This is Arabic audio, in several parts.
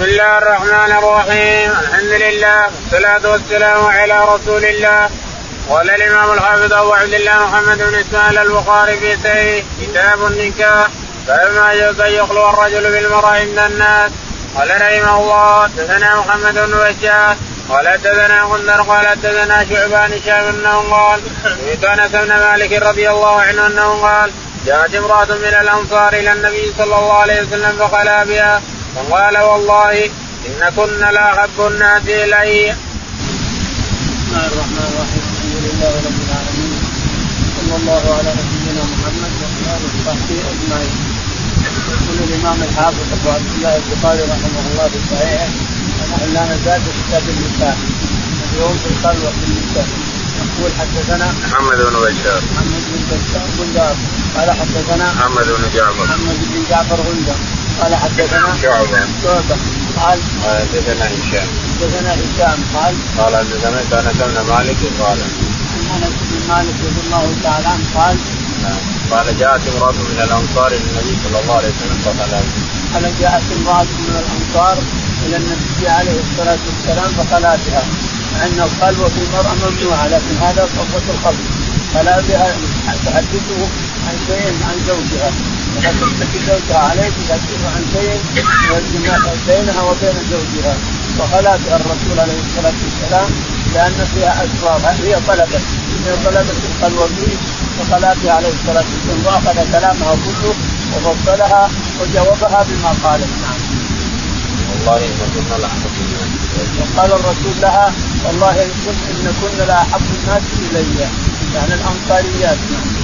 بسم الله الرحمن الرحيم. الحمد لله والصلاة والسلام على رسول الله. قال الإمام الحافظ أبو عبد الله محمد بن إسماعيل البخاري في سيه كتاب النكاح. باب ما يجوز أن يخلو الرجل بالمرأة عند الناس. قال رحمه الله حدثنا محمد بن بشار. قال حدثنا غندر. قال حدثنا شعبان هشام أنه قال سمعت أنس بن مالك رضي الله عنه أنه قال جاءت امرأة من الأنصار إلى النبي صلى الله عليه وسلم فخلا بها فقال والله ان كن لاحب الناس إلي. بسم الله الرحمن الرحيم الحمد لله رب العالمين صلى الله على نبينا محمد وعلى آله وصحبه أجمعين. يقول الامام الحافظ ابو عبد الله البخاري رحمه الله في صحيحه ونحن لا نزال في كتاب النساء اليوم في الخلوه في النساء يقول حدثنا محمد بن بشار. محمد بن بشار بندار قال حدثنا محمد بن جعفر. محمد بن جعفر غندر قال حدثنا شعبة. شعبة. قال قال حدثنا هشام. حدثنا هشام. قال قال حدثنا انس بن مالك. قال عن أنس بن مالك رضي الله تعالى عنه. قال قال جاءت امرأة من الأنصار إلى النبي صلى الله عليه وسلم فقال قال جاءت امرأة من الأنصار إلى النبي عليه الصلاة والسلام مع أن الخلوة في المرأة ممنوعة لكن هذا صفة الخلوة خلا بها تحدثه عن شيء عن زوجها. تحدث زوجها عليه تحدثه عن شيء بينها وبين زوجها. بها الرسول عليه الصلاة والسلام لأن فيها أسرار. هي طلبت؟ هي طلبت الخلوة به فخلا عليه الصلاة والسلام وأخذ كلامها كله وفصلها وجاوبها بما قالت. نعم. والله إن كنا الناس. وقال الرسول لها والله إن كن إن كن لاحب الناس إلي. يعني الأنصاريات. نعم.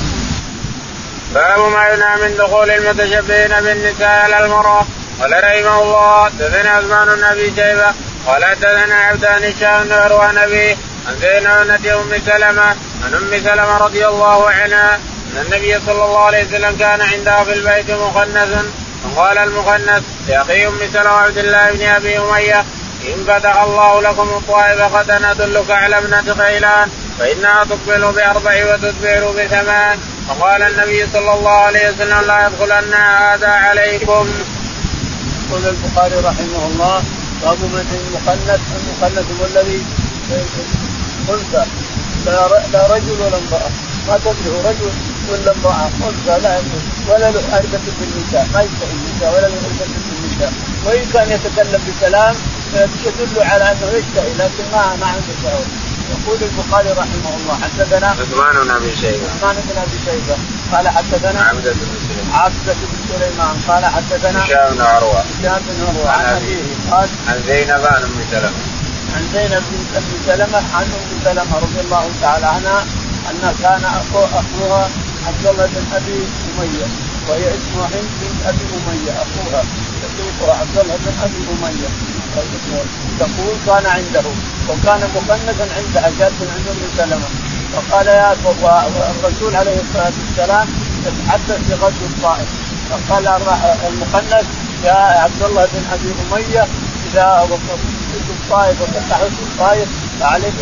باب ما ينهى من دخول المتشبهين بالنساء على المرأة. قال رحمه الله حدثنا عثمان بن أبي شيبة. قال حدثنا عبدان هشام بن عروان ابي عن زينب أم سلمة عن أم سلمة رضي الله عنها أن النبي صلى الله عليه وسلم كان عندها في البيت مخنث. فقال المخنث لاخي أم سلمة عبد الله بن أبي أمية إن فتح الله لكم الطائف قد ندلك على ابنه خيلان فإنها تقبل بأربع وتدبر بثمان. فقال النبي صلى الله عليه وسلم لا يدخلن هذا عليكم. يقول البخاري رحمه الله باب من المخنث المخنث هو الذي انثى لا رجل ولا امرأة. ما تدري رجل؟ ولا امرأة انثى لا ولا له عرفه بالنساء ما يشتهي النساء ولا له عرفه بالنساء وإن كان يتكلم بكلام تدل على انه يشتهي لكن ما ما عنده شهوه يقول البخاري رحمه الله حدثنا عثمان بن أبي شيبة. عثمان بن أبي شيبة. قال حدثنا عبدة بن سليمان. عبدة بن سليمان. قال حدثنا هشام بن عروة. هشام بن عروة. عن أبيه. ابيه قال عن زينب عن أم سلمة. عن زينب بنت ام سلمة عن أم سلمة رضي الله تعالى عنها أن كان اخو أخوها عبد الله بن أبي أمية وهي اسمها هند بنت أبي أمية أخوها. يسوقها عبد الله بن أبي أمية. تقول كان عنده وكان مخنثا عندها جالس عند أم سلمة. فقال يا الرسول عليه الصلاة والسلام يتحدث في غزو الطائف. فقال المخنث يا عبد الله بن أبي أمية إذا وصلت الطائف وفتحت الطائف فعليك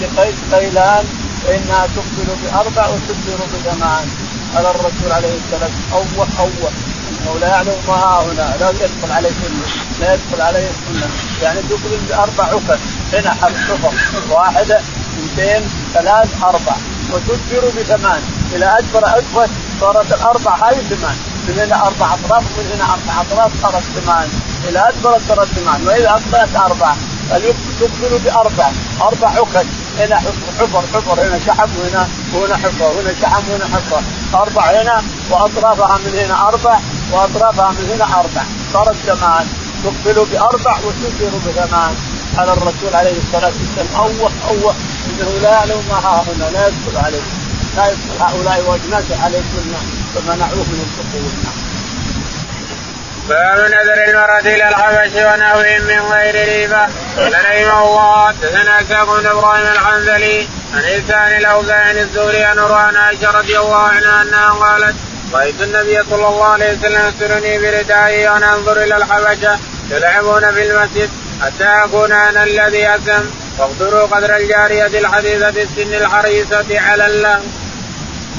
بقيس خيلان فانها تقبل باربع وتدبر بثمان قال الرسول عليه والسلام اوه اوه أنه لا يعلم ما هنا لا يدخل عليه سنه لا يدخل عليه سنه يعني تقبل بأربع عقد هنا حرف واحدة اثنتين ثلاث أربع. وتدبر بثمان. إلى ادبر ادبر صارت الأربع هذه ثمان. من هنا أربع أطراف ومن هنا أربع أطراف صارت ثمان. إلى ادبر صارت ثمان. وإذا اقبلت أربع تقبل بأربع. أربع عقد. هنا حفر حفر هنا شحم وهنا وهنا حفر وهنا شحم وهنا حفر أربع هنا وأطرافها من هنا أربع وأطرافها من هنا أربع. صارت ثمان تقبل بأربع وتدبر بثمان على الرسول عليه الصلاة والسلام أوه أوه. إنه لا يعلم ما ها هنا لا يدخل عليه لا يدخل هؤلاء وأجناس عليه سنه فمنعوه من الدخول. باب نذر المرأة إلى الحبش ونحوهم من غير ريبة. رحمه الله. حدثنا إسحاق بن إبراهيم الحنزلي عن إنسان الأوزاعي الزهري عن عن عائشة رضي الله عنها أنها قالت رأيت النبي صلى الله عليه وسلم يسرني بردائه وأنا أنظر إلى الحبشة يلعبون في المسجد حتى أكون أنا الذي أسم. واقدروا قدر الجارية الحديثة السن الحريصة على اللهو.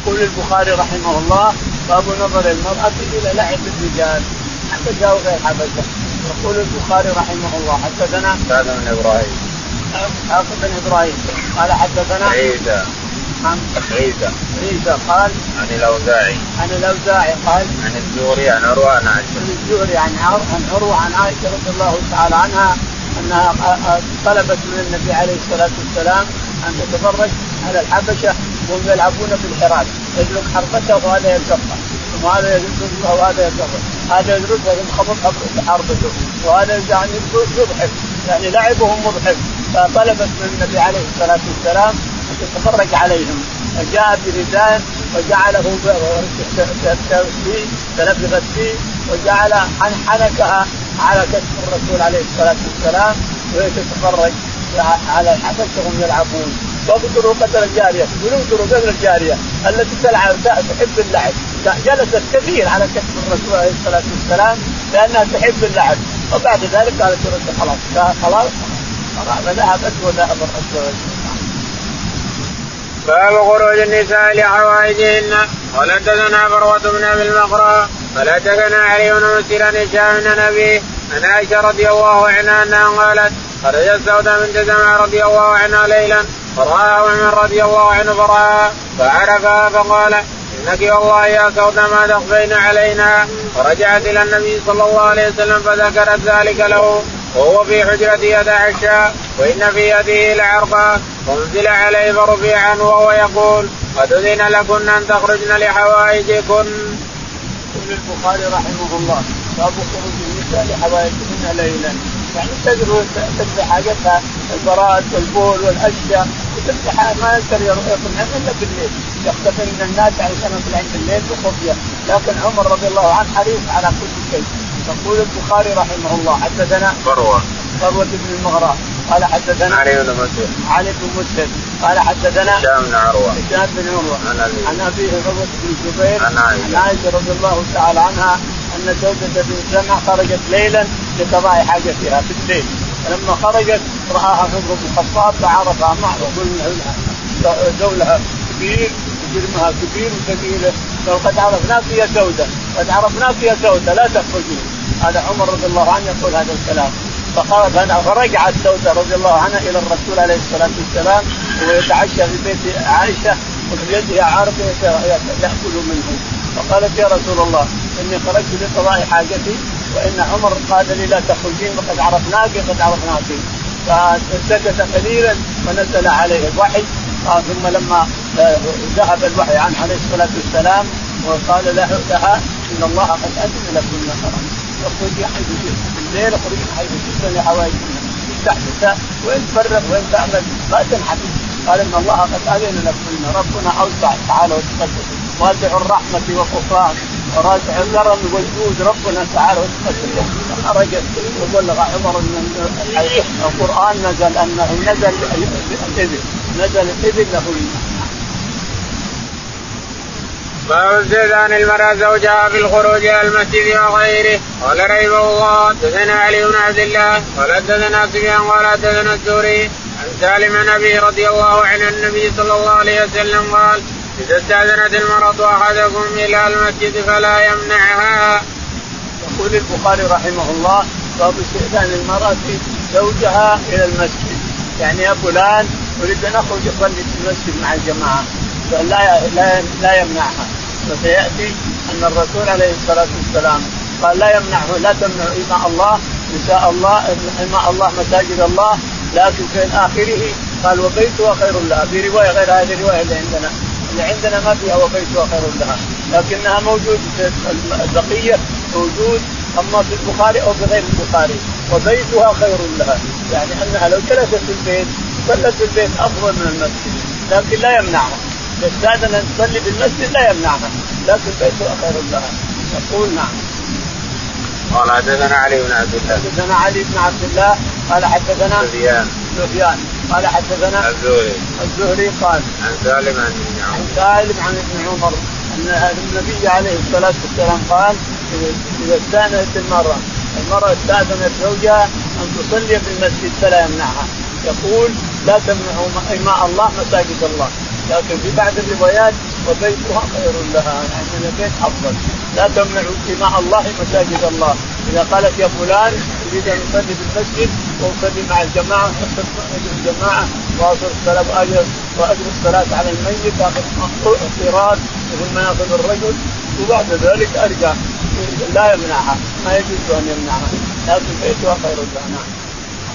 يقول البخاري رحمه الله باب نظر المرأة إلى لعب الرجال. حبشة وغير حبشة يقول البخاري رحمه الله حدثنا اسحاق بن إبراهيم. اسحاق بن إبراهيم. قال حدثنا عيسى. عن عيسى. عيسى قال عن الأوزاعي. عن الأوزاعي قال عن الزهري عن عروة عن عائشة. عن الزهري عن عن عروة عن عائشة رضي الله تعالى عنها أنها طلبت من النبي عليه الصلاة والسلام أن تتفرج على الحبشة وهم يلعبون في الحراس. يدرك حربته وهذا وهذا يدركها وهذا يلقفها هذا يدركها ينخبط حربته وهذا يعني يضحك يعني لعبهم مضحك فطلبت من النبي عليه الصلاة والسلام أن تتفرج عليهم. فجاء برداء وجعله تنفذت فيه وجعل حنكها على كتف الرسول عليه الصلاة والسلام وهي تتفرج على وهم يلعبون. واقتلوا قتل الجارية. اقتلوا قتل الجارية. التي تلعب تحب اللعب جلست كثير على كتف الرسول عليه الصلاة والسلام لأنها تحب اللعب وبعد ذلك قالت خلاص خلاص فذهبت وذهب الرسول باب خروج النساء لحوائجهن. قال حدثنا فروة بن أبي المقرى قال حدثنا علي بن مسير هشام بن نبي عن عائشة رضي الله عنها أنها قالت خرجت سوداء بنت زمعه رضي الله عنها ليلا. فرآها عمر رضي الله عنه فرآها فعرفها فقال إنك والله يا سوداء ما تخفين علينا. فرجعت إلى النبي صلى الله عليه وسلم فذكرت ذلك له وهو في حجرته يتعشى وإن في يده لعرقا فانزل عليه فرفع عنه وهو يقول قد اذن لكن أن تخرجن لحوائجكن. يقول البخاري رحمه الله باب خروج النساء لحوائجهن ليلا. يعني تقدر تقضي حاجتها البراءة والبول والأشياء. وتقضي ما يقدر يطلعن إلا بالليل. يختفي من الناس علشان يطلعن بالليل بخفية. لكن عمر رضي الله عنه حريص على كل شيء. يقول البخاري رحمه الله حدثنا فروة. فروة بن المغراء قال حدثنا علي بن مسلم علي بن مسلم قال حدثنا هشام بن عروة. هشام بن عروة. عن ابيه عروة بن الزبير عن عائشة. رضي الله تعالى عنها أن زوجة بن سمع خرجت ليلا لقضاء حاجتها في الليل فلما خرجت رآها عمر بن الخطاب فعرفها معروف زولها كبير جرمها كبير وثقيله قال قد عرفناك يا سوده قد عرفناك يا سوده لا تخرجين. هذا عمر رضي الله عنه يقول هذا الكلام. فرجعت سوده رضي الله عنها إلى الرسول عليه الصلاة والسلام ويتعشى في بيت عائشة وفي يده عارف يأكل منه. فقالت يا رسول الله إني خرجت لقضاء حاجتي وإن عمر قال لي لا تخرجين وقد عرفناك قد عرفناك. فسكت قليلا ونزل عليه الوحي. آه ثم لما ذهب الوحي عنه عليه الصلاة والسلام وقال له لها إن الله قد أذن لكم اخرجي حيث شئت الليل اخرجي حيث شئت لحوائجنا تحدث وين تفرغ وين تعمل ما تنحبس قال ان الله قد اذن لكم ربنا اوسع تعالى وتقدس واسع الرحمه والغفران وراسع الكرم والجود ربنا تعالى وتقدس خرجت وبلغ عمر ان القران نزل انه نزل الاذن نزل الاذن له باب استئذان المرأة زوجها في الخروج إلى المسجد وغيره. قال رحمه الله حدثنا علي بن عبد الله قال حدثنا سفيان قال حدثنا الزهري عن سالم ابي رضي الله عنه النبي صلى الله عليه وسلم قال إذا استأذنت المرأة أحدكم إلى المسجد فلا يمنعها. يقول البخاري رحمه الله باب استئذان المرأة زوجها إلى المسجد. يعني يا فلان أريد أن أخرج اصلي في المسجد مع الجماعة. لا لا لا يمنعها. وسياتي أن الرسول عليه الصلاة والسلام قال لا يمنعه لا تمنع إماء الله نساء الله إماء الله مساجد الله لكن في آخره. قال وبيتها خير لها. في رواية غير هذه الرواية اللي عندنا. اللي عندنا ما فيها وبيتها خير لها. لكنها موجود في البقية موجود أما في البخاري أو في غير البخاري. وبيتها خير لها. يعني أنها لو جلست في البيت صلت في البيت أفضل من المسجد. لكن لا يمنعها. تستاذن أن تصلي في المسجد لا يمنعها لكن بيتها خير لها يقول نعم. قال حدثنا علي بن عبد الله. حدثنا علي بن عبد الله قال حدثنا سفيان. سفيان. قال حدثنا الزهري. الزهري قال عن سالم عن ابن عن عمر سالم عن ابن عمر أن النبي عليه الصلاة والسلام قال إذا استأنست المرأة المرأة استأذنت زوجها أن تصلي في المسجد فلا يمنعها. يقول لا تمنعوا إماء الله مساجد الله. لكن في بعض الروايات وبيتها خير لها يعني البيت أفضل. لا تمنعوا دماء الله مساجد الله. إذا قالت يا فلان أريد أن أصلي في المسجد وأصلي مع الجماعة اجر الجماعة وأصل الصلاة واجر واجر الصلاة على الميت اخذ قيراط مثل ما يأخذ الرجل. وبعد ذلك أرجع. لا يمنعها. ما يجوز أن يمنعها. لكن بيتها خير لها. نعم.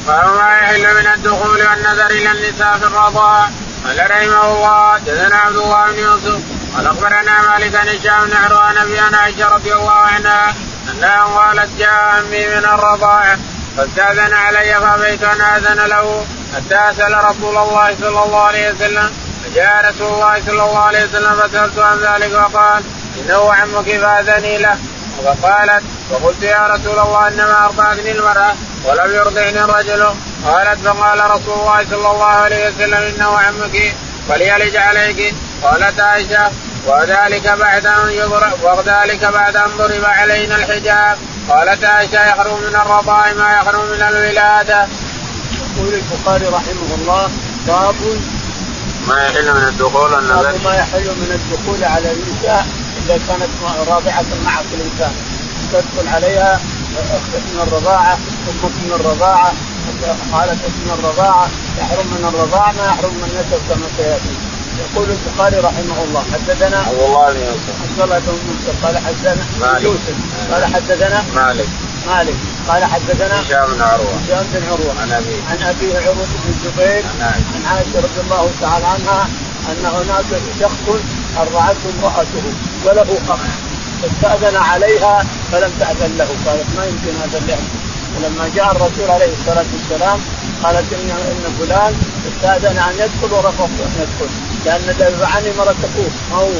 ما يحل من الدخول والنذر إلى النساء في الرضاع قال رحمه الله حدثنا عبد الله بن يوسف قال أخبرنا مالك بن هشام بن عروان أبي عائشة رضي الله عنها أنها قالت جاء عمي من الرضاعة فاستأذن علي فأبيت أن اذن له حتى أسأل رسول الله صلى الله عليه وسلم. فجاء رسول الله صلى الله عليه وسلم فسألت عن ذلك وقال إنه عمك فأذني له. فقالت فقلت يا رسول الله إنما ارضعتني المرأة ولم يرضعني الرجل. قالت فقال رسول الله صلى الله عليه وسلم إنه عمك فليلج عليك. قالت عائشة وذلك بعد أن يضرب وذلك بعد أن ضرب علينا الحجاب. قالت عائشة يخرج من الرضاع ما يخرج من الولادة. يقول البخاري رحمه الله باب ما يحل من الدخول باب ما يحل من الدخول على النساء إذا كانت رابعة معك الانسان تدخل عليها أختك من الرضاعة أمك من الرضاعة. خالتك من الرضاعه يحرم من الرضاعه ما يحرم من النسب كما سيأتي. يقول البخاري رحمه الله حدثنا عبد الله بن يوسف. عبد الله بن يوسف قال حدثنا مالك. يوسف قال حدثنا مالك. مالك قال حدثنا هشام بن عروة. هشام بن عروة. عن أبيه. عن أبيه عروة بن الزبير عن عائشة. رضي الله تعالى عنها أن هناك شخص ارضعته امرأته وله أخ فاستأذن عليها فلم تأذن له قالت ما يمكن هذا اللعب؟ ولما جاء الرسول عليه الصلاة والسلام قالت ان إن فلان استأذن أن يدخل ورفضت أن يدخل. لأن دافع عني مرة اخوه ما هو؟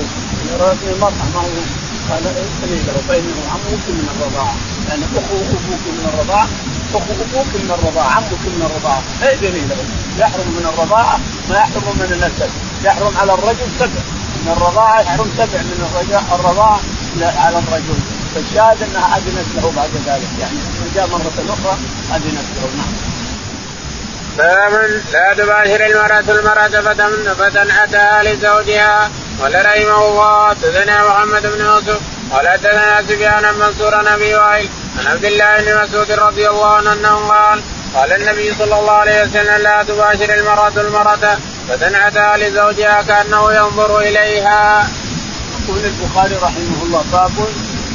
رأتني المرأة ما هو؟ قال ائذني له فانه عمك من الرضاعة لأن أخو أبوك من الرضاعة أخو أبوك من الرضاعة عمك من الرضاعة. ائذني له يحرم من الرضاعة ما يحرم من النسب يحرم على الرجل سبع. من الرضاعة يحرم سبع من الرضاعة على الرجل. فالشاهد أنها أذنت له بعد ذلك. يعني جاء مرة أخرى أذنت له. نعم. باب لا تباشر المرأة المرأة فتنعتها لزوجها. قال رحمه الله تزنى محمد بن يوسف قال تزنى سفيان منصور نبي وائل عن عبد الله بن مسعود رضي الله عنه أنه قال قال النبي صلى الله عليه وسلم لا تباشر المرأة المرأة فتنعتها لزوجها كأنه ينظر إليها. يقول البخاري رحمه الله باب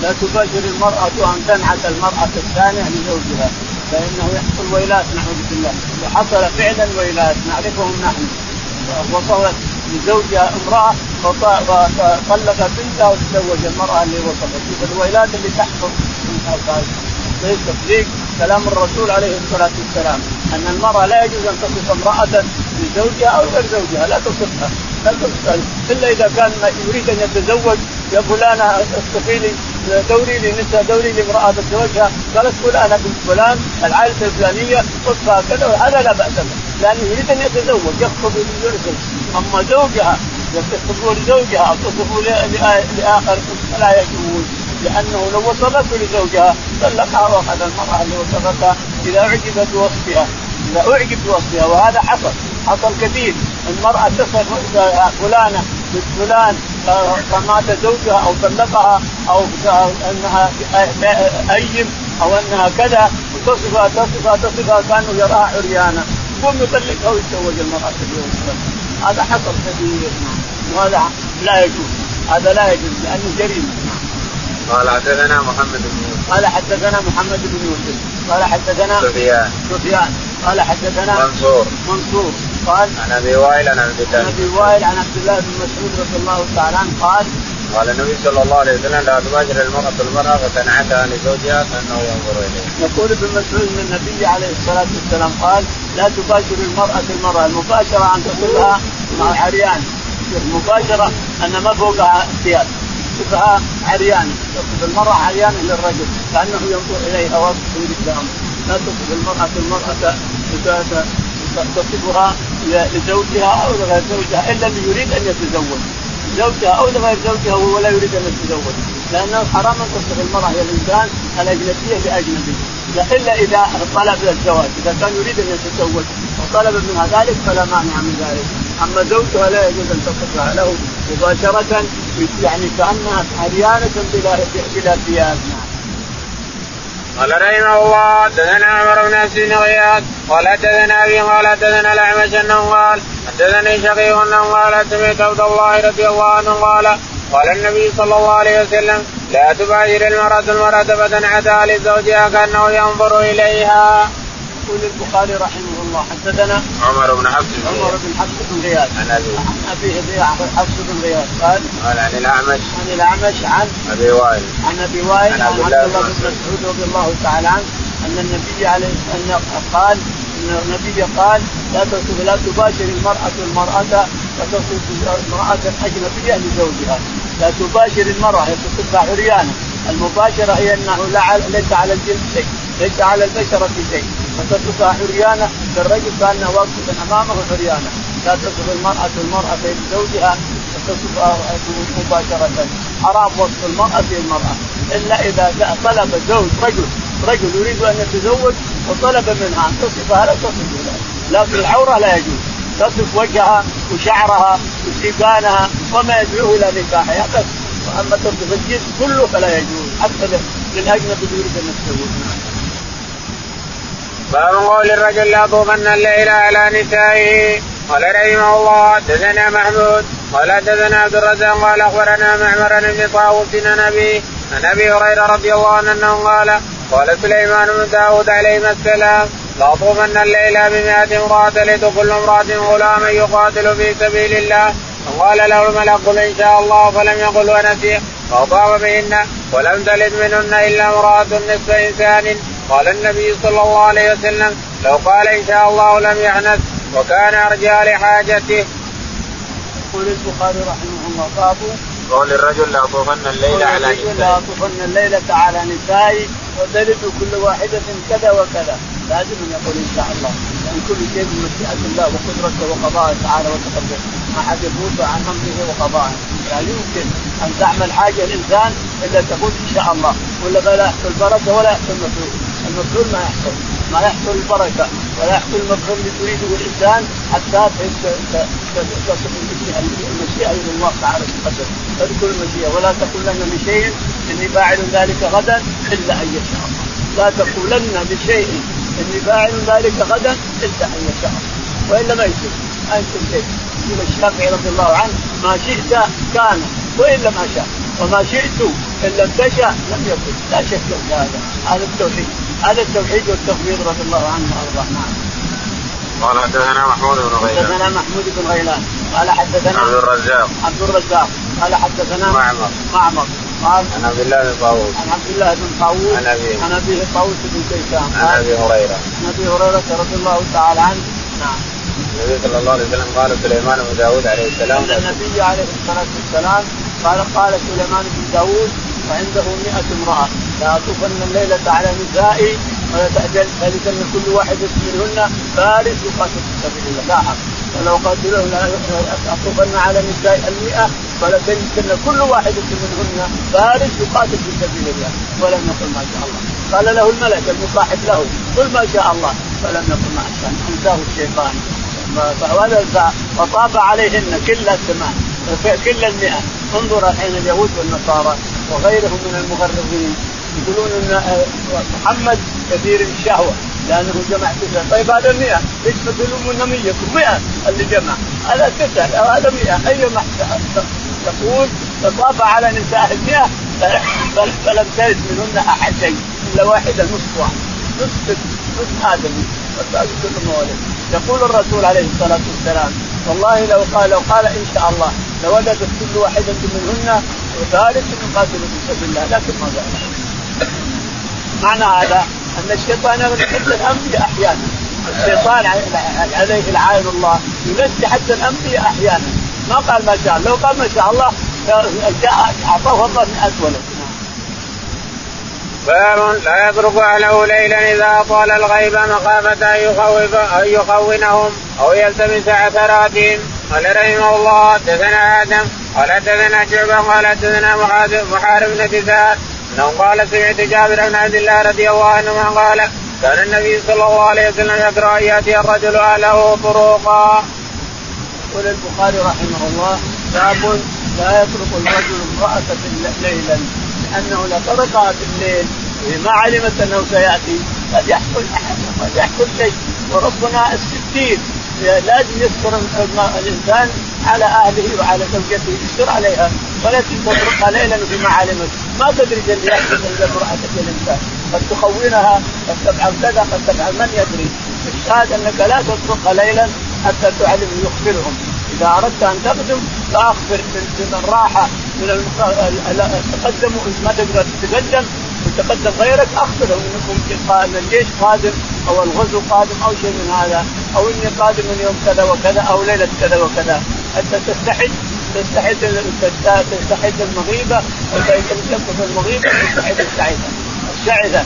لا تباشر المرأة أن تنعت المرأة الثانية لزوجها فإنه يحصل ويلات نعوذ بالله. وحصل فعلا ويلات نعرفهم نحن. وصلت لزوجها امرأة فطلق بنتها وتزوج المرأة اللي وصلت. شوف الويلات اللي تحصل من ليس تصديق كلام الرسول عليه الصلاة والسلام أن المرأة لا يجوز أن تصف امرأة لزوجها أو غير زوجها. لا تصفها لا تصفها إلا إذا كان يريد أن يتزوج يا فلانة اصطفي لي دوري لي نساء دوري لي امرأة بتزوجها قالت فلانة بنت فلان العائلة الفلانية وصفها كذا هذا لا بأس به. لأنه يريد أن يتزوج يخطب يرسل أما زوجها يخطبوا لزوجها أو تصفوا لآخر فلا يجوز. لأنه لو وصفته لزوجها طلقها وأخذ المرأة اللي وصفتها إذا اعجب بوصفها. إذا اعجب بوصفها وهذا حصل. حصل كثير. تصف فلانة بنت فلان فمات زوجها أو طلقها أو أنها أيم أو أنها كذا وتصفها تصفها تصفها كانه يراها عريانا يقوم يطلقها ويتزوج المرأة اليوم. هذا حصل كثير. وهذا لا يجوز. هذا لا يجوز لأنه جريمة. قال حدثنا محمد بن يوسف. قال حدثنا محمد بن يوسف. قال حدثنا سفيان. سفيان. قال حدثنا منصور. منصور. قال عن أبي وائل عن عبد الله عن أبي وائل عن عبد الله بن مسعود رضي الله تعالى عنه قال قال النبي صلى الله عليه وسلم لا تباشر المرأة المرأة فتنعتها لزوجها كأنه ينظر إليه. يقول ابن مسعود ان النبي عليه الصلاة والسلام قال لا تباشر المرأة المرأة، المباشرة أن تصلها مع عريان، المباشرة أن ما فوقها ثياب، تصفها عريان، تصف المرأة عريان للرجل كأنه ينظر إليها واقف قدامه، لا تصف المرأة المرأة تصفها لزوجها أو لغير زوجها الا اللي يريد أن يتزوج. زوجها أو لغير زوجها وهو لا يريد أن يتزوج. لأنه حرام أن تصف المرأة هي الإنسان الأجنبية لاجنبي الا إذا طلب الزواج إذا كان يريد أن يتزوج وطلب منها ذلك فلا مانع من ذلك. أما زوجها لا يجوز أن تصفها له مباشرة يعني كأنها عريانة بلا بلا ثياب نعم. قال رحمه الله حدثنا عمر بن بن غياث قال حدثنا أبي قال حدثنا الأعمش انه قال حدثني شقيق انه قال سمعت عبد الله رضي الله عنه قال قال النبي صلى الله عليه وسلم لا تباشر المرأة المرأة فتنعتها لزوجها كأنه ينظر إليها. يقول البخاري رحمه الله. حدثنا عمر بن حفص عمر بن حفص بن غياث. عن أبي. عن أبي حفص بن غياث. قال قال عن الأعمش. عن الأعمش عن أبي وائل. عن أبي وائل عن عبد الله بن بن مسعود. رضي الله تعالى عنه أن النبي عليه أن قال أن النبي قال لا لا تباشر المرأة المراه وتصف امراه اجنبيه لزوجها. لا تباشر المرأة هي تصفها عريانة. المباشرة هي أنه ليس على الجلد شيء ليس على البشرة شيء. فتصفها عريانه كالرجل كانه واقفا أمامه عريانه لا تصف المرأة المرأة لزوجها وتصفها مباشرة. حرام وصف المرأة المراه إلا إذا طلب زوج رجل رجل يريد أن يتزوج وطلب منها أن تصفها لا تصف؟ لكن العورة لا يجوز. تصف وجهها وشعرها وسيقانها وما يدعوه إلى نكاحها بس وأما تصف الجسم كله فلا يجوز. حتى للاجنبي يريد أن يتزوج. باب قول الرجل لا طوفن الليل على نسائه. قال رحمه الله حدثنا محمود. قال حدثنا عبد الرزاق قال أخبرنا معمر بن طاووس عن أبي عن أبي هريرة رضي الله عنه أنه قال قال سليمان بن داود عليه السلام لاطوفن الليل بمئة امرأة لتكل امرأة غلاما يقاتل في سبيل الله. فقال له الملك قل إن شاء الله فلم يقل ونسي فأطاف بهن ولم تلد منهن إلا امرأة نصف إنسان. قال النبي صلى الله عليه وسلم لو قال إن شاء الله لم يحنث وكان أرجى لحاجته. يقول البخاري رحمه الله باب قول الرجل لاطوفن الليل على نسائي لاطوفن الليلة على نسائي وتلد كل واحدة كذا وكذا. لازم أن يقول إن شاء الله لأن كل شيء بمشيئة الله وقدرته وقضائه تعالى وتقدم ما حد يفوت عن امره وقضائه. لا يمكن أن تعمل حاجة الانسان إلا تقول إن شاء الله. ولا لا يحصل بركه ولا يحصل مفعول المفعول ما يحصل. ما يحصل البركة ولا يحصل المفعول اللي تريده الإنسان حتى تصل المشيئة إلى الله تعالى تقدم اذكر المشيئة ولا تقولن لشيء إني فاعل ذلك غدا إلا أن يشاء الله. لا تقولن لشيء إني فاعل ذلك غدا إلا أن يشاء الله. وإلا ما يصير. ما يصير شيء. يقول الشافعي رضي الله عنه ما شئت كان وإلا ما شاء. وما شئت إن لم تشاء لم يكن. لا شك في هذا. هذا التوحيد. هذا التوحيد والتفويض رضي الله عنه وأرضاه. نعم. قال حدثنا محمود بن غيلان. حدثنا محمود بن غيلان. قال حدثنا عبد الرزاق. عبد الرزاق. قال حدثنا معمر. معمر. قال عن عبد الله بن طاووس. عن عبد الله بن طاووس. عن أبيه. عن أبيه طاووس بن كيسان. عن أبي هريرة. عن أبي هريرة رضي الله تعالى عنه. نعم. النبي صلى الله عليه وسلم قال سليمان بن داود عليه السلام. النبي عليه الصلاة والسلام قال قال سليمان بن داود وعنده 100 امرأة. لا اطوفن الليلة على نسائي ولا تأجل ان كل واحدة منهن فارس يقاتل في سبيل الله. لا حق. ولو قاتله لاطوفن على نساء المئة ولتجدن كل واحدة منهن فارس يقاتل في سبيل الله. ولم يقل ما شاء الله. قال له الملك المصاحب له قل ما شاء الله. فلم يقل ما شاء الله أنساه الشيطان. وطاب عليهن كل الثمان كل المئة. انظر الحين اليهود والنصارى. وغيرهم من المغرضين يقولون إن محمد كثير الشهوه لأنه جمع تسعة. طيب هذا 100 ليش تلومون 100 100 اللي جمع. هذا تسعة. هذا 100 أي تقول؟ تطاف على نساء المئة. فلم ترد منهن أحد شيء إلا واحدة نصف واحد. نصف نصف ادمي يقول الرسول عليه الصلاة والسلام والله لو قال لو قال إن شاء الله لولدت كل واحدة منهن ثالث يقاتل في سبيل الله لكن ما قال. معنى هذا أن الشيطان ينزل الانبياء أحيانا. الشيطان عليه لعائن الله ينزل حتى الانبياء أحيانا. ما قال ما شاء لو قال ما شاء الله جاء أعطاه الله 100 ولد باب لا يترك أهله ليلا إذا طال الغيب مخافة أن يخوف أن يخونهم أو يلتمس عثراتهم. قال رحمه الله حدثنا آدم قال حدثنا شعبة قال حدثنا محارب بن كثار أنه قال سمعت جابر بن عبد الله رضي الله عنهما قال كان النبي صلى الله عليه وسلم يقرأ أن يأتي الرجل أهله طروقا. يقول البخاري رحمه الله باب لا يترك الرجل امرأة ليلا. لأنه لو تركها في الليل ما علمت أنه سيأتي قد يحصل قد يحصل شيء. وربنا الستين لازم يستر الإنسان على أهله وعلى زوجته يستر عليها. ولا تتركها ليلا بما علمت. ما تدري اللي يحدث عند امرأتك الإنسان. قد تخونها قد تفعل كذا قد تفعل من يدري. الشاهد أنك لا تتركها ليلا حتى تعلم يخبرهم. إذا أردت أن تقدم فأخبر من راح من تقدموا ما تقدر تتقدم وتقدم غيرك اخبرهم انكم إن الجيش قادم أو الغزو قادم أو شيء من هذا أو إني قادم من يوم كذا وكذا أو ليلة كذا وكذا. حتى تستحد تستحد تستحد المغيبة لم المغيبة تستحد السعيده الشعثة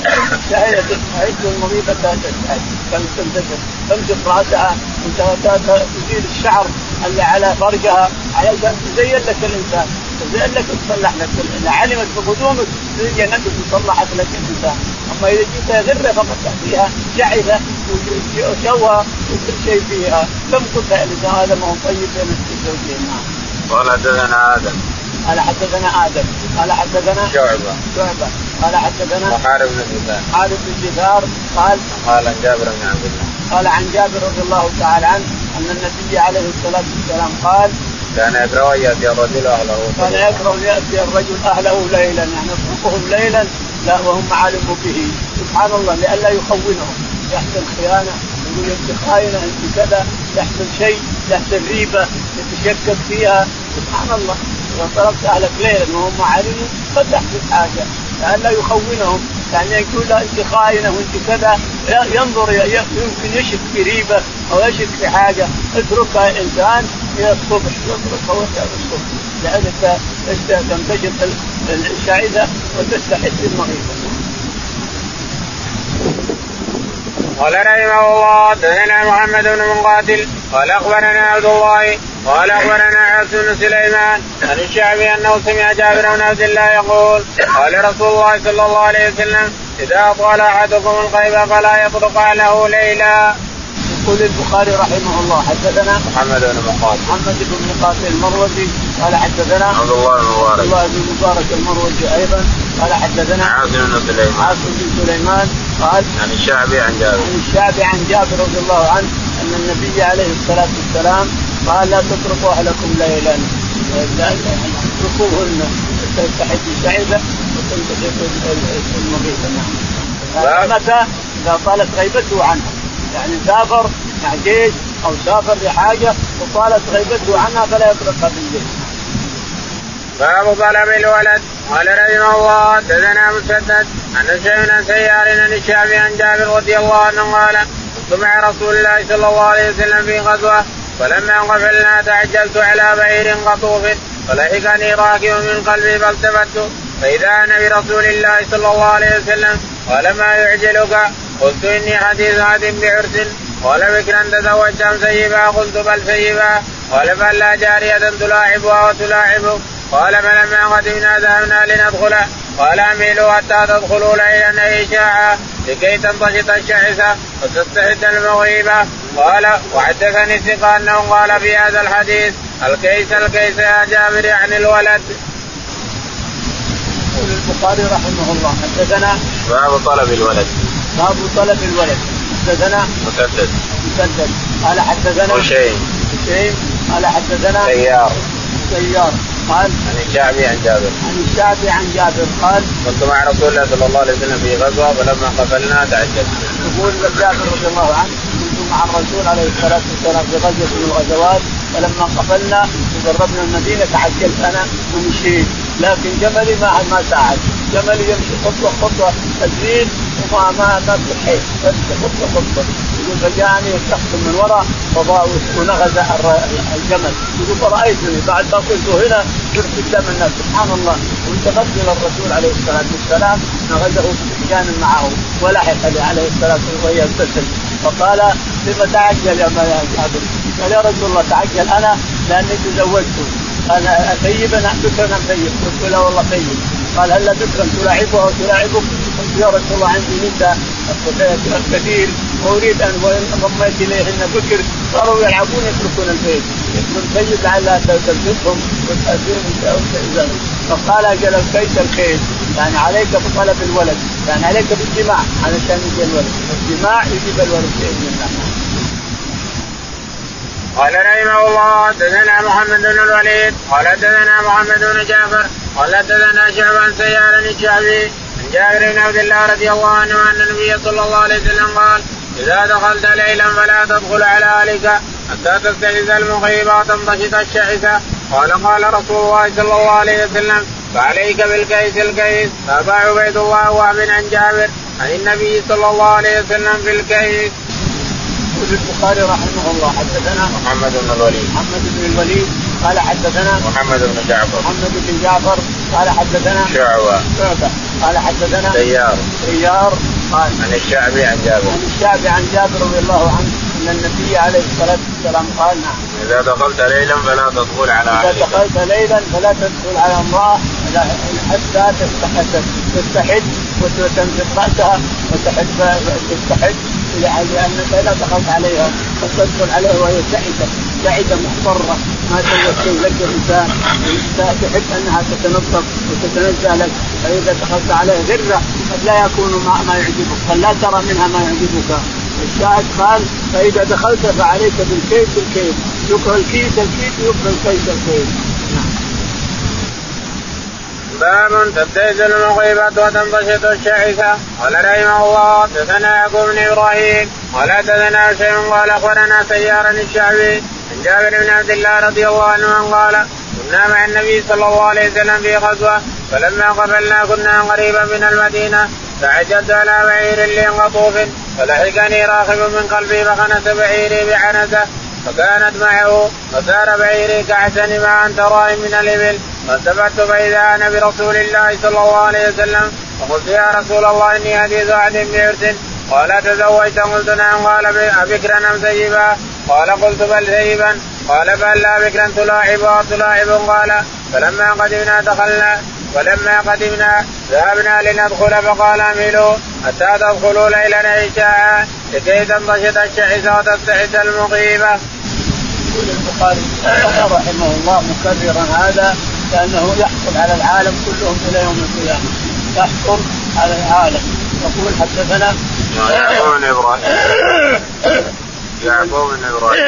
الشعثة تستحد المغيبة تستحد تمسك راسها تزيل الشعر اللي على فرجها. على تزين لك الإنسان. تزين لك تصلح لك اذا علمت بقدومك. تزين لك تصلحت لك الإنسان. أما إذا جيت غره فقد تأتيها شعثه وشوها وكل شيء فيها. تمكث الانسان هذا ما هو طيب بين الزوجين. نعم. قال حدثنا آدم. قال حدثنا آدم. قال حدثنا شعبة. شعبة. قال حدثنا وحارب بن جبار حارب بن جبار قال قال عن جابر بن عبد الله. قال عن جابر رضي الله تعالى عنه أن النبي عليه الصلاة والسلام قال كان يكره أن يأتي الرجل أهله كان يكره أن يأتي الرجل أهله ليلا يعني يتركهم ليلا لا وهم معالم به. سبحان الله لئلا يخونهم. يحصل خيانة يقول انت خاينة انت كذا يحصل شيء يحصل ريبة يتشكك فيها. سبحان الله. إذا تركت أهلك ليلا وهم معالم قد تحدث حاجة. لئلا يخونهم يعني يقول لا أنت خاينة وأنت كذا. ينظر يمكن يشك في ريبة أو يشك في حاجة. اتركها انسان إلى الصبح يتركها وانت الصبح. لانك تنتشر الشعثه وتستحد المغيبة. قال رحمه الله حدثنا محمد بن مقاتل قال أخبرنا عبد الله قال أخبرنا عبد بن سليمان عن الشعبي أنه سمع جابر بن عبد الله يقول قال رسول الله صلى الله عليه وسلم إذا أطال أحدكم الغيب فلا يطرق اهله ليلا. يقول البخاري رحمه الله حدثنا محمد بن مقاتل. محمد بن مقاتل المروزي قال حدثنا عبد الله بن مبارك. عبد الله بن مبارك المروزي أيضا قال حدثنا عاصم بن سليمان. عاصم بن سليمان قال عن الشعبي عن جابر. عن الشعبي عن جابر رضي الله عنه أن النبي عليه الصلاة والسلام قال لا تتركوا أهلكم ليلا. اتركوهن تستحد الشعبه وتنتشر المغيث نعم متى؟ إذا طالت غيبته عنها. يعني سافر مع جيش أو سافر لحاجة وطالت غيبته عنها فلا يتركها بالليل باب طلب الولد. قال رحمه الله حدثنا مسدد عن سيدنا سيار عن الشافعي عن جابر رضي الله عنه قال كنت مع رسول الله صلى الله عليه وسلم في غزوة فلما قفلنا تعجلت على بعير قطوف فلحقني راكب من قلبي فالتفت فإذا أنا برسول الله صلى الله عليه وسلم قال ما يعجلك؟ قلت إني حديث هاد بعرس. قال بكرا أم سيبا؟ قلت بل سيبا. قال فلا جارية تلاعبها وتلاعبك قال فلما قدمنا ذهبنا لندخل. قال أميلوا حتى تدخلوا ليلا اي شاعة لكي تنتشط الشعثة وتستهد المغيبة قال وحدثني الثقة أنه قال في هذا الحديث الكيس الكيس يا جابر يعني الولد. يقول البخاري رحمه الله حدثنا باب طلب الولد. باب طلب الولد. حدثنا مسدد. مسدد. قال حدثنا هشيم هشيم قال حدثنا سيار. سيار. قال؟ عن الشعبي عن جابر. عن الشعبي عن جابر قال كنت مع رسول الله صلى الله عليه وسلم في غزوة فلما قفلنا تعجبت. يقول جابر رضي الله عنه كنت مع الرسول عليه الصلاة والسلام في غزوة من الغزوات فلما قفلنا وقربنا المدينة تعجلت أنا ومشيت. لكن جملي ما ما ساعد. جملي يمشي خطوة خطوة تزيد وما ما ما بحيث خطوة خطوة. يقول فجاءني شخص من وراء ونغز الجمل. يقول فرأيتني بعد ما كنت هنا صرت قدام الناس. سبحان الله. والتفت إلى الرسول عليه الصلاة والسلام نغزه بسجان معه ولحق عليه الصلاة والسلام وهي يبتسم فقال لم تعجل يا جابر قال يا رسول الله تعجل أنا لأني تزوجت. أنا طيب أنا بكرا ام طيب؟ قلت له والله طيب. قال هلا بكرا تلاعبها وتلاعبك؟ قلت يا رسول الله عندي نساء كثير وأريد أن ضميت اليهن بكر صاروا يلعبون يتركون البيت. يكون سيد لعلها تلبسهم فقال أجل الكيس الكيس يعني عليك بطلب الولد. يعني عليك بالجماع. علشان يجي الولد. الجماع يجيب الولد بإذن الله. قال رحمه الله حدثنا محمد بن الوليد قال حدثنا محمد بن جعفر قال حدثنا شعب عن سيار الشعبي عن جابر بن عبد الله رضي الله عنه أن النبي صلى الله عليه وسلم قال إذا دخلت ليلا فلا تدخل على أهلك حتى تستعذ المغيبة وتنبسط الشعثة قال قال رسول الله صلى الله عليه وسلم فعليك بالكيس الكيس تابع عبيد الله وابن عن جابر عن النبي صلى الله عليه وسلم في الكيس. يقول البخاري رحمه الله. حدثنا محمد بن الوليد. محمد بن الوليد. قال حدثنا محمد بن جعفر. محمد بن جعفر. قال حدثنا شعبة شعبة. قال حدثنا سيار. سيار. قال عن الشعبي عن جابر. عن الشعبي عن جابر رضي الله عنه أن النبي عليه الصلاة والسلام قال نعم. إذا دخلت ليلا فلا تدخل على إذا دخلت ليلا فلا تدخل على امرأة. حتى تستحد تستحد وتنزل رأسها وتحد تستحد لانك اذا دخلت عليها فتدخل عليها وهي سعيده سعيده محضره ما سوت شيء لك الانسان تحب انها تتنظف وتتنزه لك فاذا دخلت عليها ذره قد لا يكون ما, ما يعجبك قد لا ترى منها ما يعجبك الشاهد قال فإذا دخلت فعليك بالكيس الكيس يكره الكيس الكيس يكره الكيس الكيس باب تبتئس المغيبات وتنبسط الشعثة قال رحمه الله حدثنا يعقوب بن إبراهيم قال حدثنا شيء قال أخبرنا سيارا الشعبي عن جابر بن عبد الله رضي الله عنه قال كنا مع النبي صلى الله عليه وسلم في غزوة فلما قبلنا كنا قريبا من المدينة فعجبت على بعير لي قطوف فلحقني راكب من قلبي فخنس بعيري بعنزة فكانت معه فسار بعيري كأحسن ما أنت رائم من الإبل فالتفت فإذا أنا برسول الله صلى الله عليه وسلم فقلت يا رسول الله إني حديث عهد بعرس قال تزوجت قلت نعم قال أبكرا أم سيبا؟ قال قلت بل سيبا. قال بل لا بكرا تلاعب تلاعب قال فلما قدمنا دخلنا ولما قدمنا ذهبنا لندخل فقال أميلوا حتى تدخلوا ليلا عشاء لكي تنبسط الشعث وتستعد المغيبه. يقول البخاري رحمه الله مكررا هذا لأنه يحصل على العالم كلهم إلى يوم القيامة. يحصل على العالم. يقول حدثنا يعقوب بن إبراهيم. يعقوب بن إبراهيم.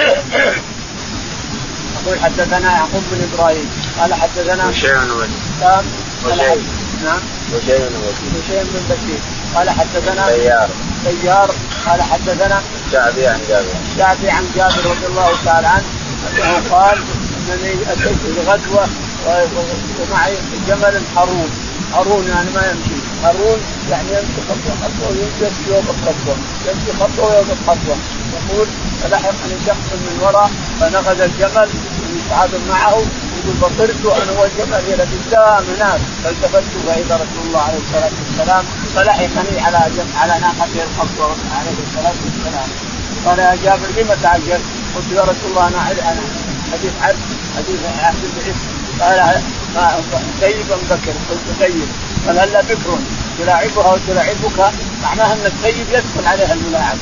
يقول حدثنا يعقوب بن إبراهيم. قال حدثنا هشيم بن وشيء. نعم. وشيء بن وكيل هشيم بن بشير قال حدثنا سيار. سيار. قال حدثنا شعبي عن جابر. الشعبي عن جابر رضي الله تعالى عنه. انه قال إنني أتيت لغزوه ومعي جمل حرون هارون يعني ما يمشي. هارون يعني يمشي خطوة خطوة ويمشي يوم الخطوة. يمشي خطوة ويوم الخطوة. يقول فلحقني شخص من وراء فنقذ الجمل يتعامل معه. يقول فطرت أنا والجمل إلى قدام هناك. فالتفت فاذا رسول الله عليه الصلاة والسلام فلحقني على على ناقته الخطوة عليه الصلاة والسلام. قال يا جابر لم تعجل؟ قلت يا رسول الله أنا أنا حديث عبد حديث بعث قال سيد بكر؟ قلت سيد قال هلا بكر. تلاعبها وتلاعبك. معناها أن السيد يدخل عليها الملاعبه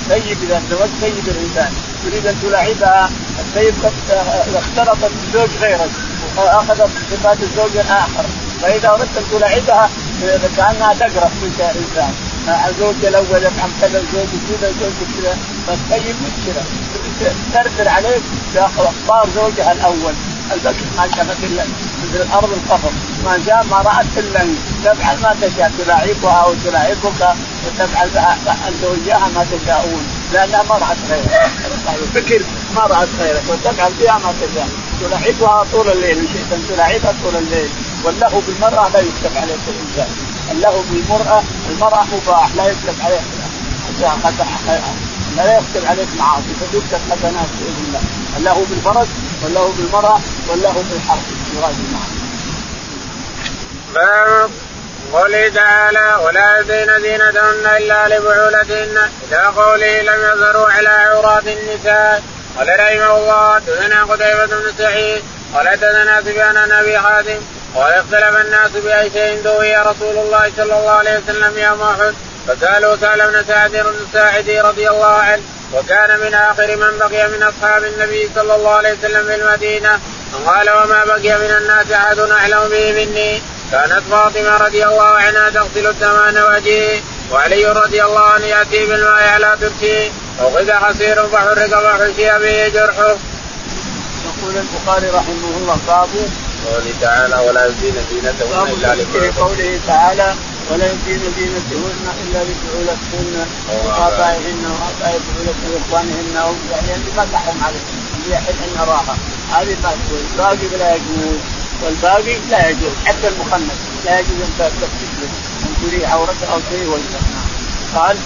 السيد إذا تزوج سيد الإنسان. تريد أن تلاعبها. السيد قد اختلطت بزوج غيرك. واخذت صفات الزوج الآخر. فإذا أردت أن تلاعبها كأنها تقرب منك انسان الزوج الأول يفهم كذا الزوج كذا الزوج كذا فالسيد مشكله ترسل عليك باخبار زوجها الأول. البكر ما شافت إلا مثل الأرض القفر ما جاء ما رأت إلا تفعل ما تشاء تلاعبها أو تلاعبك وتفعل انت وياها ما تشاءون. لأنها ما رأت خيرك الفكر ما رأت خيرك وتفعل بها ما تشاء. تلاعبها طول الليل إن شئت أن تلاعبها طول الليل. واللهو بالمرأة لا يكتب عليه الإنسان. اللهو بالمرأة المرأة مباح لا يكتب عليه لا يكتب عليك معاصي فتكتب حسنات بإذن الله. اللهو بالفرس واللهو بالمرأة واللهو بالحرب. يراد باب قوله تعالى ولا يدين زينتهن إلا لبعولتهن. إلى قوله لم يظهروا على عورات النساء. قال رحمه الله دثنا قتيبة بن سعيد. قال دثنا سفيان بن أبي قال اختلف الناس بأي شيء دوي رسول الله صلى الله عليه وسلم يوم احد فسالوا سأل بن سعد الساعدي رضي الله عنه وكان من آخر من بقي من أصحاب النبي صلى الله عليه وسلم في المدينة. قال وما بقي من الناس أحد أعلم به مني؟ كانت فاطمة رضي الله عنها تغسل الدمان وجهه وعلي رضي الله عنه يأتي بالماء على تركه وغذا قصير فحرق وحشي به جرحه. يقول البخاري رحمه الله باب قوله تعالى ولا يزين زينتهن إلا لبعولتهن قوله تعالى ولا يزين زينتهن إلا لبعولتهن وآبائهن واباء بعولتهن واخوانهن يعني اللي ما تحرم عليهم اللي يحل ان راها هذه ما تقول الباقي لا يجوز. والباقي لا يجوز. حتى المخنث لا يجوز أن تكتب أن تري عورته أو شيء وجهه قال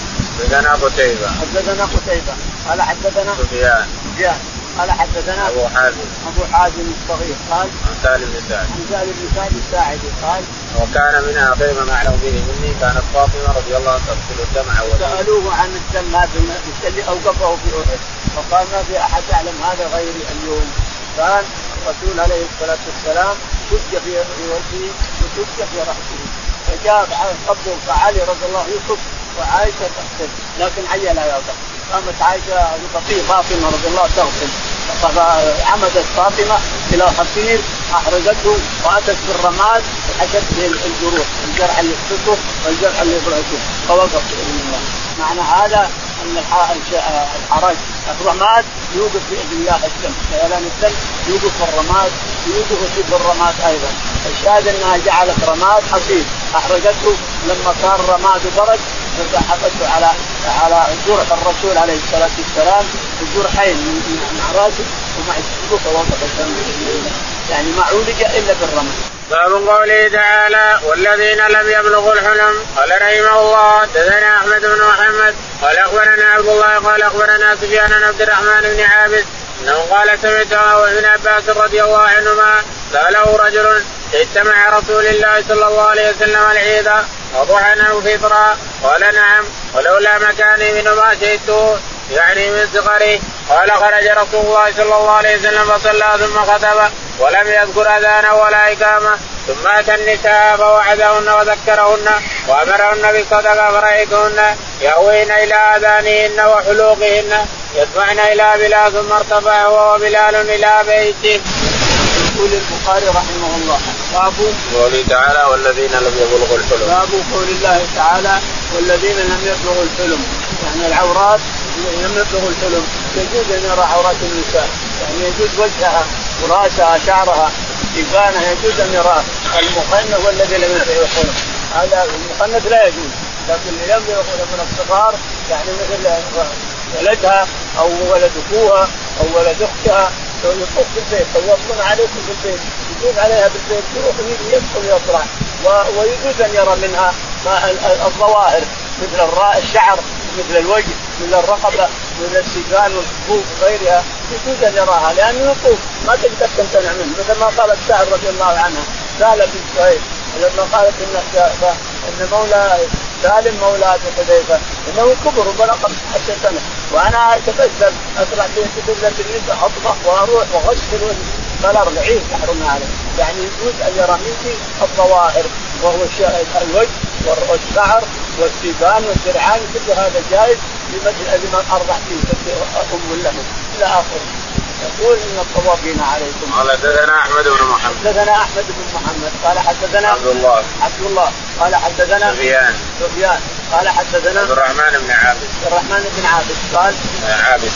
حدثنا قتيبة. حدثنا قتيبة. قال حدثنا سفيان. سفيان. قال حدثنا أبو حازم. أبو حازم الصغير. قال عن سالم بن سعد. عن سالم بن سعد الساعدي. قال وكان من اخر ما أعلم به مني كانت فاطمة رضي الله عنها تغسل الدمع سألوه عن الدم هذا اللي أوقفه في أحد. فقال ما في أحد يعلم هذا غيري اليوم. كان الرسول عليه الصلاة والسلام شج في وجهه وشج في رأسه. فجاء قبضه فعلي رضي الله يصب وعائشة تغسل. لكن عيا لا يغسل قامت عائشة فاطمة رضي الله تغسل فعمدت فاطمة إلى حصير احرقته وأتت بالرماد وحشت به الجروح الجرح اللي يخصصه والجرح اللي يبرعته. فوقف. الله معنى هذا أن الحرج الرماد يوقف بإذن الله الدم سيلان الدم يوقف الرماد يوقف في الرماد أيضا. الشاهد أنها جعلت رماد حصير احرقته لما صار الرماد برد فحطته على على جرح الرسول عليه الصلاة والسلام الجرحين مع راسه ومع فوقف الدم يعني ما عولج إلا بالرماد. باب قوله تعالى والذين لم يبلغوا الحلم قال رحمه الله حدثنا أحمد بن محمد قال أخبرنا عبد الله قال أخبرنا سفيان بن عبد الرحمن بن عابس أنه قال سمعت ابن عباس رضي الله عنهما ساله رجل اجتمع رسول الله صلى الله عليه وسلم العيد أو فطرا قال نعم. ولولا مكاني من ما شئت. يعني من صغري. قال خرج رسول الله صلى الله عليه وسلم فصلى ثم خطب ولم يذكر اذانا ولا إقامة. ثم أتى النساء فوعدهن وذكرهن وأمرهن بالصدقه فرأيتهن يهوين إلى آذانهن وحلوقهن يدفعن إلى بلال ثم ارتفع هو وبلال إلى بيته. يقول البخاري رحمه الله. باب قوله تعالى والذين لم يبلغوا الحلم. باب قول الله تعالى والذين لم يبلغوا الحلم. يعني العورات لم يبلغوا الحلم. يجوز أن يرى عورات النساء. يعني يجوز وجهها وراسها شعرها إبانة يجوز أن يراه المخنث والذي لم يبلغ الحلم. هذا المخنث لا يجوز. لكن اللي لم يبلغ من الصغار يعني مثل ولدها أو ولد أخوها أو ولد أختها يطوف في البيت طوفون عليكم في البيت يطوف عليها بالبيت يروح يدخل يطلع ويجوز أن يرى منها الظواهر مثل الشعر مثل الوجه مثل الرقبة مثل السجان والحبوب وغيرها يجوز أن يراها لأنه يطوف ما تقدر تمتنع منه. مثل ما قالت سعد رضي الله عنها سهله بن سهيل لما قالت إن إن مولى سالم مولى ابي حذيفه إنه كبر وبلغ 15 سنة. وأنا اتبسم أطلع في قبله النساء أطبخ وأروح واغسل قال ارجعيه تحرم عليه يعني يجوز أن يرى منك الظواهر وهو الوجه والشعر والسيبان والدرعان كل هذا جائز لمن ارضع فيه أم له. إلى اخره يقول إن الطوافين عليكم. قال حدثنا أحمد بن محمد. حدثنا أحمد بن محمد. قال حدثنا عبد الله. عبد الله. قال حدثنا سفيان. سفيان. قال حدثنا عبد الرحمن بن عابس عبد الرحمن بن عابس قال عابس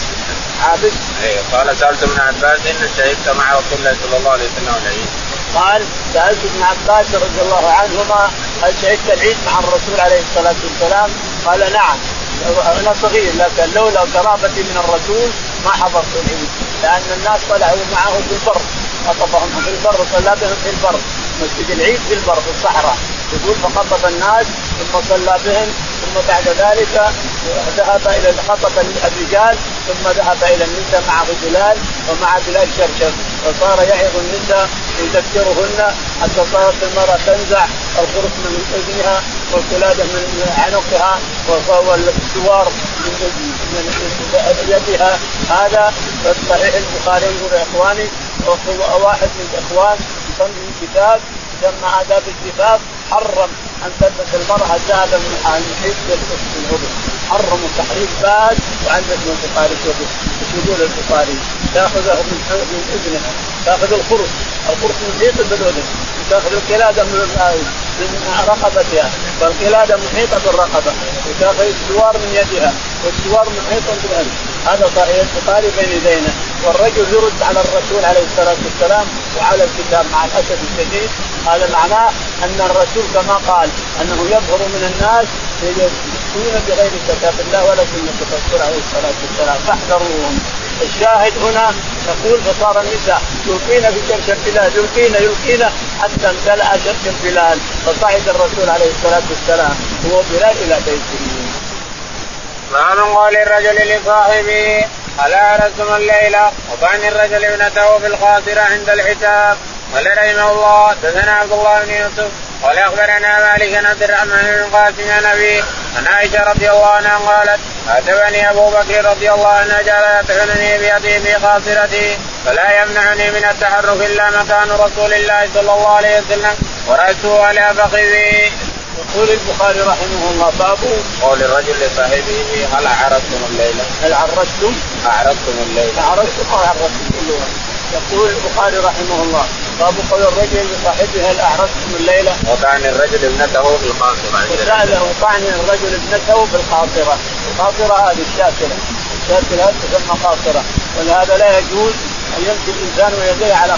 عابس اي قال سألت ابن عباس إن شهدت مع رسول الله صلى الله عليه وسلم العيد. قال سألت ابن عباس رضي الله عنهما هل شهدت العيد مع الرسول عليه الصلاة والسلام؟ قال نعم. أنا صغير لكن لولا قرابتي من الرسول ما حضرت العيد. لأن الناس طلعوا معه في البر. خطبهم في البر وصلى بهم في البر. مسجد العيد في البر في الصحراء. يقول فخطب الناس ثم صلى بهم ثم بعد ذلك ذهب إلى خطب الرجال ثم ذهب إلى النساء معه بلال ومع بلال شرشر وصار يعظ النساء يذكرهن حتى صارت المرأة تنزع الخرق من أذنها. والقلادة من عنقها والسوار من يدها. هذا صحيح البخاري يقول إخواني واحد من الاخوان يصلي كتاب يسمى آداب الزفاف حرم أن تلبس المرأة ذهبا من في العضو حرموا تحريم بات وعندك من البخاري يقول البخاري تأخذه من من اذنها تأخذ الخرس الخرس محيط بالاذن تأخذ القلادة من من رقبتها. فالقلاده محيطه بالرقبه وتاخذ السوار من يدها والسوار محيط بالأذن هذا صحيح البخاري بين يدينا. والرجل يرد على الرسول عليه الصلاة والسلام وعلى الكتاب مع الاسف الشديد. هذا معناه أن الرسول كما قال أنه يظهر من الناس يفتون بغير كتاب الله ولا سنه الرسول عليه الصلاة والسلام. فاحذروهم الشاهد هنا يقول فصار النساء يلقين في شرش البلاد يلقين يلقين حتى امتلأ شرش البلاد فصعد الرسول عليه الصلاة والسلام هو بلال إلى بيته. باب قول الرجل لصاحبه ألا عرفتم الليلة وطعن الرجل ابنته في الخاطرة عند الحساب؟ قال رحمه الله حدثنا عبد الله بن يوسف قال أخبرنا مالك بن عبد الرحمن بن قاسم عن ابي عن عائشة رضي الله عنها قالت اتبني أبو بكر رضي الله عنه جعل يطعنني بيده في خاصرتي فلا يمنعني من التحرك إلا مكان رسول الله صلى الله عليه وسلم وراسه على فخذي. يقول البخاري رحمه الله باب قول الرجل لصاحبه هل عرفتم الليلة؟ هل عرفتم؟ أعرفتم الليلة؟ عرفتم أو عرفتم كلها يقول البخاري رحمه الله باب قول الرجل لصاحبه هل اعرفتم الليلة؟ وطعن الرجل ابنته في القاصرة. وساله طعن الرجل ابنته في القاصرة، القاصرة هذه الشاكلة، الشاكلة تسمى قاصرة، ولهذا لا يجوز أن يمشي الإنسان ويديه على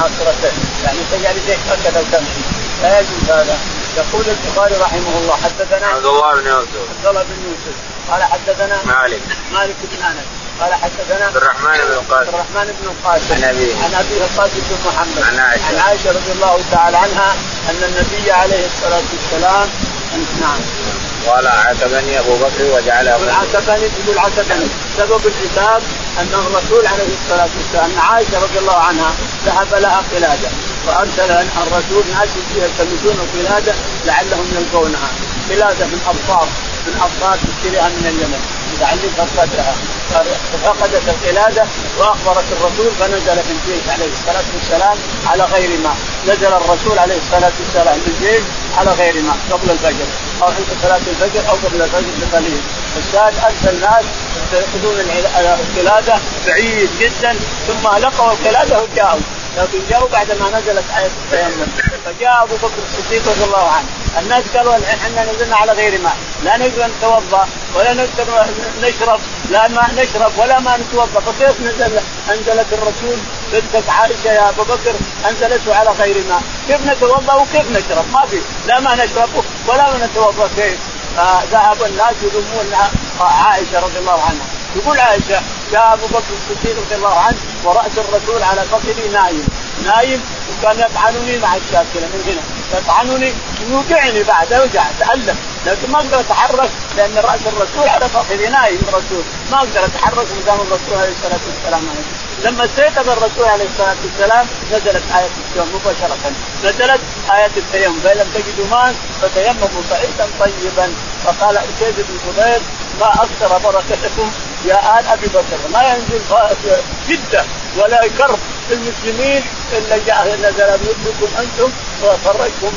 قاصرتين، يعني تجعل يديك هكذا وتمشي، لا يجوز هذا، يقول البخاري رحمه الله حدثنا عبد الله بن يوسف. عبد الله بن يوسف. قال حدثنا مالك. مالك بن أنس. قال حدثنا عبد الرحمن بن القاسم. عبد الرحمن بن القاسم. عن أبيه. عن ابيه القاسم بن محمد. عن عائشة. عن عائشة رضي الله تعالى عنها أن النبي عليه الصلاة والسلام نعم. قال عاتبني أبو بكر وجعل يقول عاتبني يقول عاتبني سبب العتاب أن الرسول عليه الصلاة والسلام أن عائشة رضي الله عنها ذهب لها قلادة فارسل الرسول ناس يلتمسون القلاده لعلهم يلقونها. قلادة من أبصار من ابصار تشتريها من اليمن تعلقها بصدرها ففقدت القلادة وأخبرت الرسول فنزل في الجيش عليه الصلاة والسلام على غير ماء نزل الرسول عليه الصلاة والسلام في الجيش على غير ماء قبل الفجر. أو عند صلاة الفجر أو قبل الفجر بقليل. الشاهد ارسل الناس يأخذون القلادة بعيد جدا ثم لقوا القلادة وجاءوا. لكن جاءوا بعد ما نزلت آية التيمم فجاء أبو بكر الصديق رضي الله عنه. الناس قالوا إحنا نزلنا على غير ماء. لا نقدر نتوضا ولا نقدر نشرب لا ماء نشرب ولا ماء نتوضأ. فكيف نزل؟ أنزلت الرسول بنتك عائشة يا أبو بكر انزلته على غير ماء. كيف نتوضأ وكيف نشرب؟ ما في. لا ماء نشرب ولا ما نتوضأ. كيف؟ فذهب الناس يذمون عائشة رضي الله عنها. يقول عائشة جاء أبو بكر الصديق رضي الله عنه ورأس الرسول على فخذي نايم. نايم وكان يطعنني مع الشاكلة من هنا. يطعنني يوجعني بعد اوجع تألم. لكن ما أقدر أتحرك لأن رأس الرسول على فخذي نايم الرسول. ما أقدر أتحرك قدام الرسول عليه الصلاة والسلام. لما استيقظ الرسول عليه الصلاة والسلام نزلت آية التيمم مباشرة. نزلت آية التيمم. فإن لم تجدوا ماء فتيمموا صعيدا طيبا. فقال اسيد بن ما أكثر بركتكم يا آل أبي بكر ما ينزل شده ولا كرب في المسلمين إلا جاء نزل بكم أنتم وفرجكم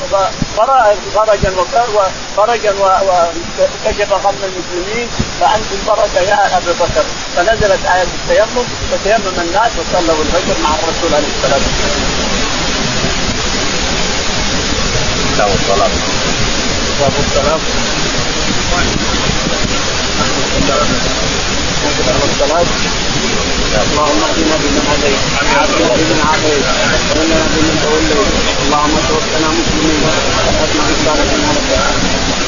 فرجا وفرجا وكشف غم المسلمين فأنتم بركة يا أبي بكر فنزلت آية التيمم فتيمم الناس وصلوا الفجر مع الرسول عليه الصلاة والسلام. كتاب الصلاة. كتاب الصلاة. الصلاة اللهم اهدنا بمن هديت وعافنا بمن عافيت وتولنا بمن توليت اللهم توفنا مسلمين. وحسن عبادتنا لك